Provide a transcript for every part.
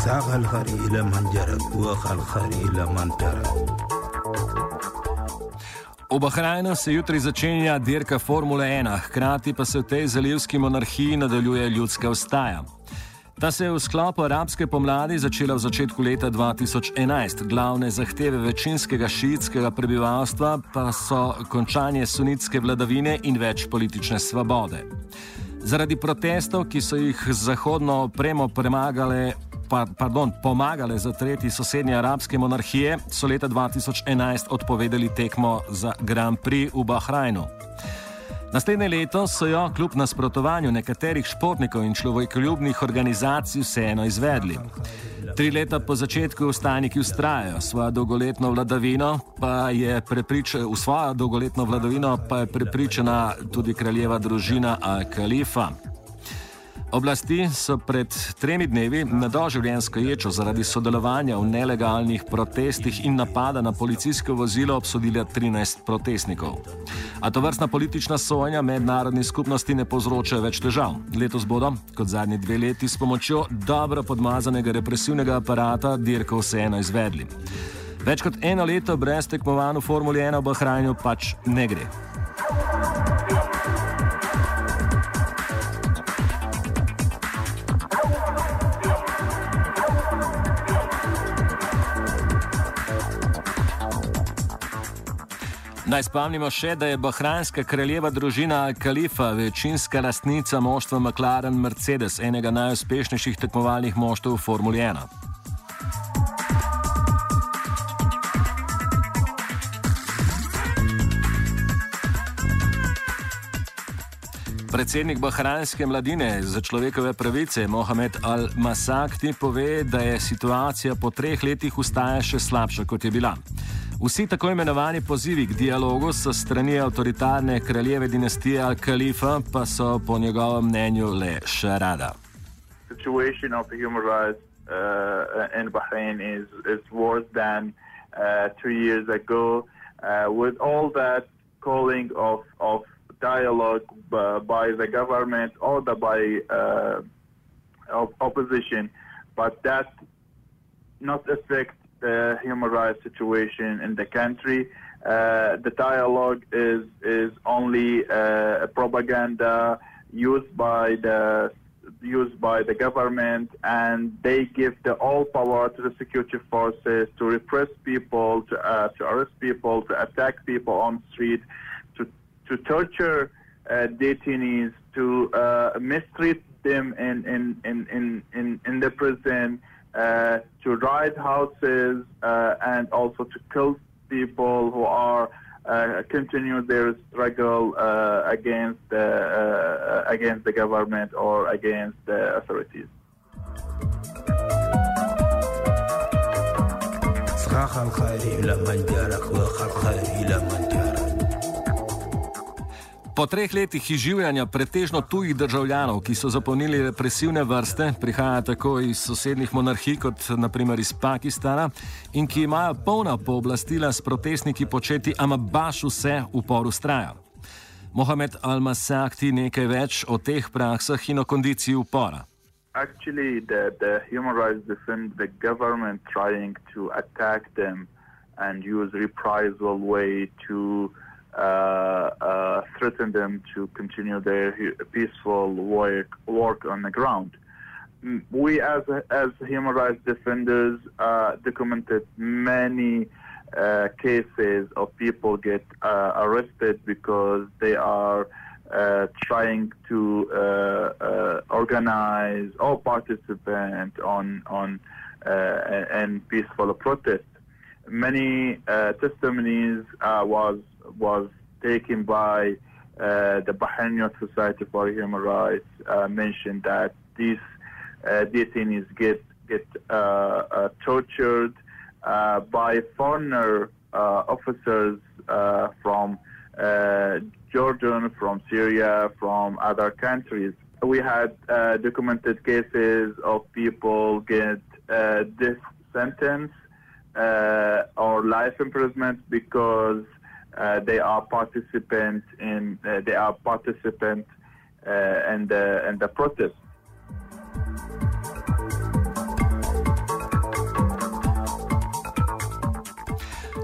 ساق الخري إلى من جرك وخ الخري إلى من ترك V Bahrajnu se jutri začenja dirka Formule 1, hkrati pa se v tej zalivski monarhiji nadaljuje ljudska vstaja. Ta se je v sklopu arabske pomladi začela v začetku leta 2011. Glavne zahteve večinskega šiitskega prebivalstva pa so končanje sunitske vladavine in več politične svobode. Zaradi protestov, ki so jih z zahodno opremo premagale pa, pardon, pomagale zatreti sosednje arabske monarhije, so leta 2011 odpovedali tekmo za Grand Prix v Bahrajnu. Naslednje leto so jo kljub nasprotovanju nekaterih športnikov in človekoljubnih organizacij vseeno izvedli. Tri leta po začetku ustaniki ustrajajo, svojo dolgoletno vladavino pa je prepričana, v svojo dolgoletno vladavino pa je prepričana tudi kraljeva družina Al-Khalifa. Oblasti so pred tremi dnevi na doživljenjsko ječo zaradi sodelovanja v nelegalnih protestih in napada na policijsko vozilo obsodili 13 protestnikov. A to vrstna politična sojenja mednarodni skupnosti ne povzročajo več težav. Letos bodo, kot zadnji dve leti, s pomočjo dobro podmazanega represivnega aparata dirko vseeno izvedli. Več kot eno leto brez tekmovanj v Formuli 1 v Bahrajnu pač ne gre. Naj spomnimo še, da je bahrajnska kraljeva družina Al-Khalifa večinska lastnica moštva McLaren Mercedes, enega najuspešnejših tekmovalnih moštv v Formuli 1. Predsednik bahrajnske mladine za človekove pravice Mohamed Al-Masakti pove, da je situacija po treh letih ustaja še slabša, kot je bila. Vsi tako imenovani pozivi k dialogu s strani avtoritarne kraljeve dinastije Al-Khalifa pa so po njegovem mnenju le šarada. Situation of human rights uh, in Bahrain is, is worse than uh, two years ago. Uh, with all that calling of, of dialogue uh, by the government or the by uh, of opposition, but that not affect the human rights situation in the country. Uh, the dialogue is is only uh, propaganda used by the used by the government, and they give the all power to the security forces to repress people, to uh, to arrest people, to attack people on street, to to torture uh, detainees, to uh, mistreat them in in in in in, in the prison uh, to raid houses uh, and also to kill people who are uh, continue their struggle uh, against uh, against the government or against the authorities. Po treh letih izživljanja pretežno tujih državljanov, ki so zapolnili represivne vrste, prihaja tako iz sosednjih monarhij, kot naprimer iz Pakistana, in ki imajo polna pooblastila s protestniki početi, ama baš vse upor ustraja. Mohamed Al-Masakti nekaj več o teh praksah in o kondiciji upora. Actually, the, the human rights defend the government trying to attack them and use reprisal way to uh, threaten them to continue their peaceful work work on the ground. We, as as human rights defenders, uh, documented many uh, cases of people get uh, arrested because they are uh, trying to organize or participate on on and peaceful protest. Many testimonies was was taken by uh, the Bahraini Society for Human Rights uh, mentioned that these uh, detainees get get uh, uh, tortured uh, by foreigner officers from Jordan, from Syria, from other countries. We had documented cases of people get death sentence or life imprisonment because Uh, they are participants in uh, they are participants uh, and the and the protest.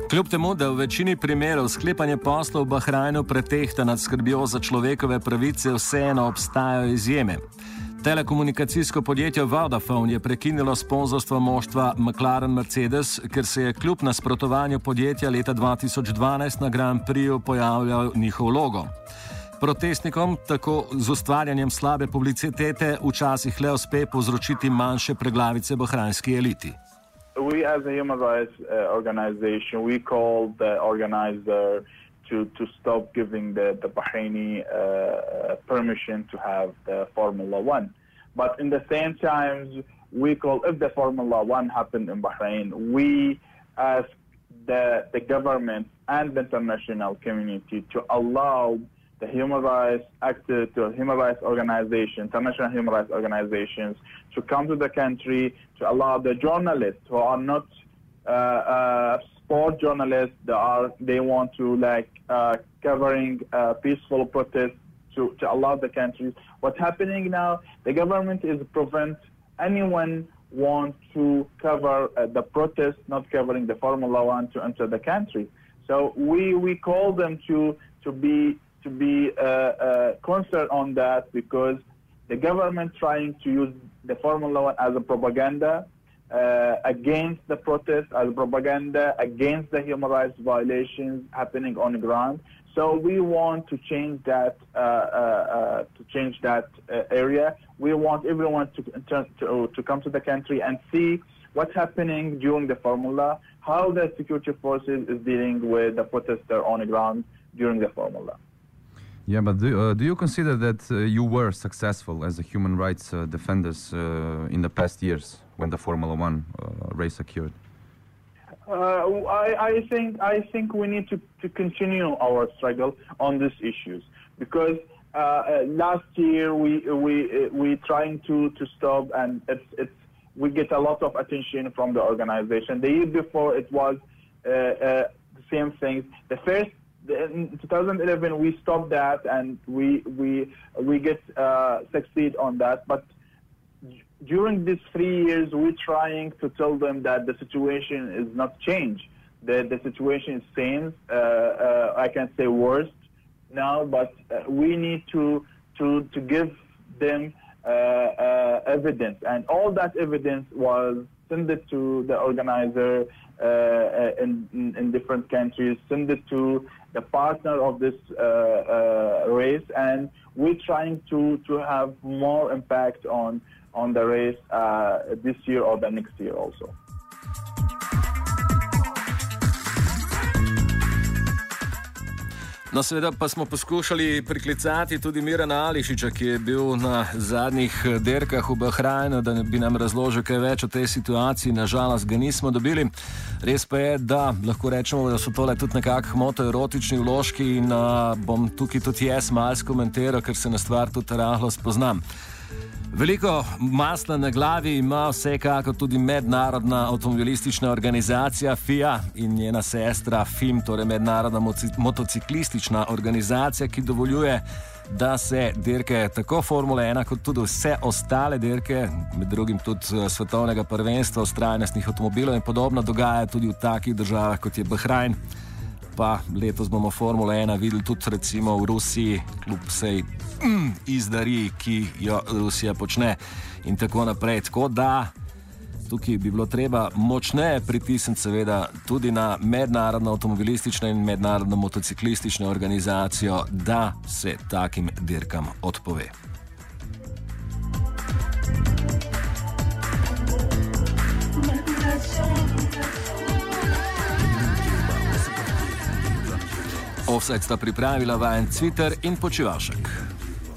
Kljub temu, da v večini primerov sklepanje poslov v Bahrajnu pretehta nad skrbjo za človekove pravice, vseeno obstajajo izjeme. Telekomunikacijsko podjetje Vodafone je prekinilo sponzorstvo moštva McLaren Mercedes, ker se je kljub nasprotovanju podjetja leta 2012 na Grand Prixu pojavljal njihov logo. Protestnikom tako z ustvarjanjem slabe publicitete včasih le uspe povzročiti manjše preglavice bahrajnski eliti. We as a human rights uh, organization, we called the organizer to, to stop giving the, the Bahraini uh, permission to have the Formula One. But in the same time, we call, if the Formula One happened in Bahrain, we ask the, the government and the international community to allow the human rights actors, to human rights organizations, international human rights organizations, to come to the country to allow the journalists who are not uh, uh, sport journalists that are they want to like uh, covering uh, peaceful protests to, to allow the country. What's happening now? The government is prevent anyone want to cover uh, the protest, not covering the Formula One to enter the country. So we we call them to to be to be uh, uh, concerned on that because the government trying to use the Formula One as a propaganda uh, against the protest, as propaganda against the human rights violations happening on the ground. So we want to change that uh, uh, uh to change that uh, area. We want everyone to, to to come to the country and see what's happening during the formula, how the security forces is dealing with the protester on the ground during the formula. Yeah, but do, uh, do you consider that uh, you were successful as a human rights uh, defenders uh, in the past years when the Formula One uh, race occurred? Uh, I, I, think I think we need to, to continue our struggle on these issues because last year we we we trying to, to stop and it's it's we get a lot of attention from the organization. The year before it was the same thing. The first in 2011 we stopped that and we we we get uh, succeed on that but during these three years we're trying to tell them that the situation is not changed the the situation is same uh, uh, I can say worse now but uh, we need to to to give them uh, uh, evidence. And all that evidence was sent it to the organizer in, in, in different countries send it to the partner of this uh, uh, race, and we're trying to, to have more impact on, on the race uh, this year or the next year also. No, seveda pa smo poskušali priklicati tudi Mirana Ališiča, ki je bil na zadnjih derkah v Bahrajnu, da bi nam razložil kaj več o tej situaciji. Nažalost, ga nismo dobili. Res pa je, da lahko rečemo, da so tole tudi nekako motoerotični vložki in uh, bom tukaj tudi jaz malce komentiral, ker se na stvar tudi rahlo spoznam. Veliko masla na glavi ima vsekakor tudi mednarodna avtomobilistična organizacija FIA in njena sestra FIM, torej mednarodna motociklistična organizacija, ki dovoljuje, da se dirke tako Formule 1 kot tudi vse ostale dirke, med drugim tudi eh, svetovnega prvenstva, ustrajnostnih avtomobilov in podobno, dogaja tudi v takih državah kot je Bahrajn pa letos bomo Formula 1 videli tudi recimo v Rusiji, kljub vsej mm, izdariji, ki jo Rusija počne in tako naprej. Tako da tukaj bi bilo treba močneje pritisniti, seveda, tudi na mednarodno avtomobilistično in mednarodno motociklistično organizacijo, da se takim dirkam odpove. Offset sta pripravila vajen Twitter in počivašek.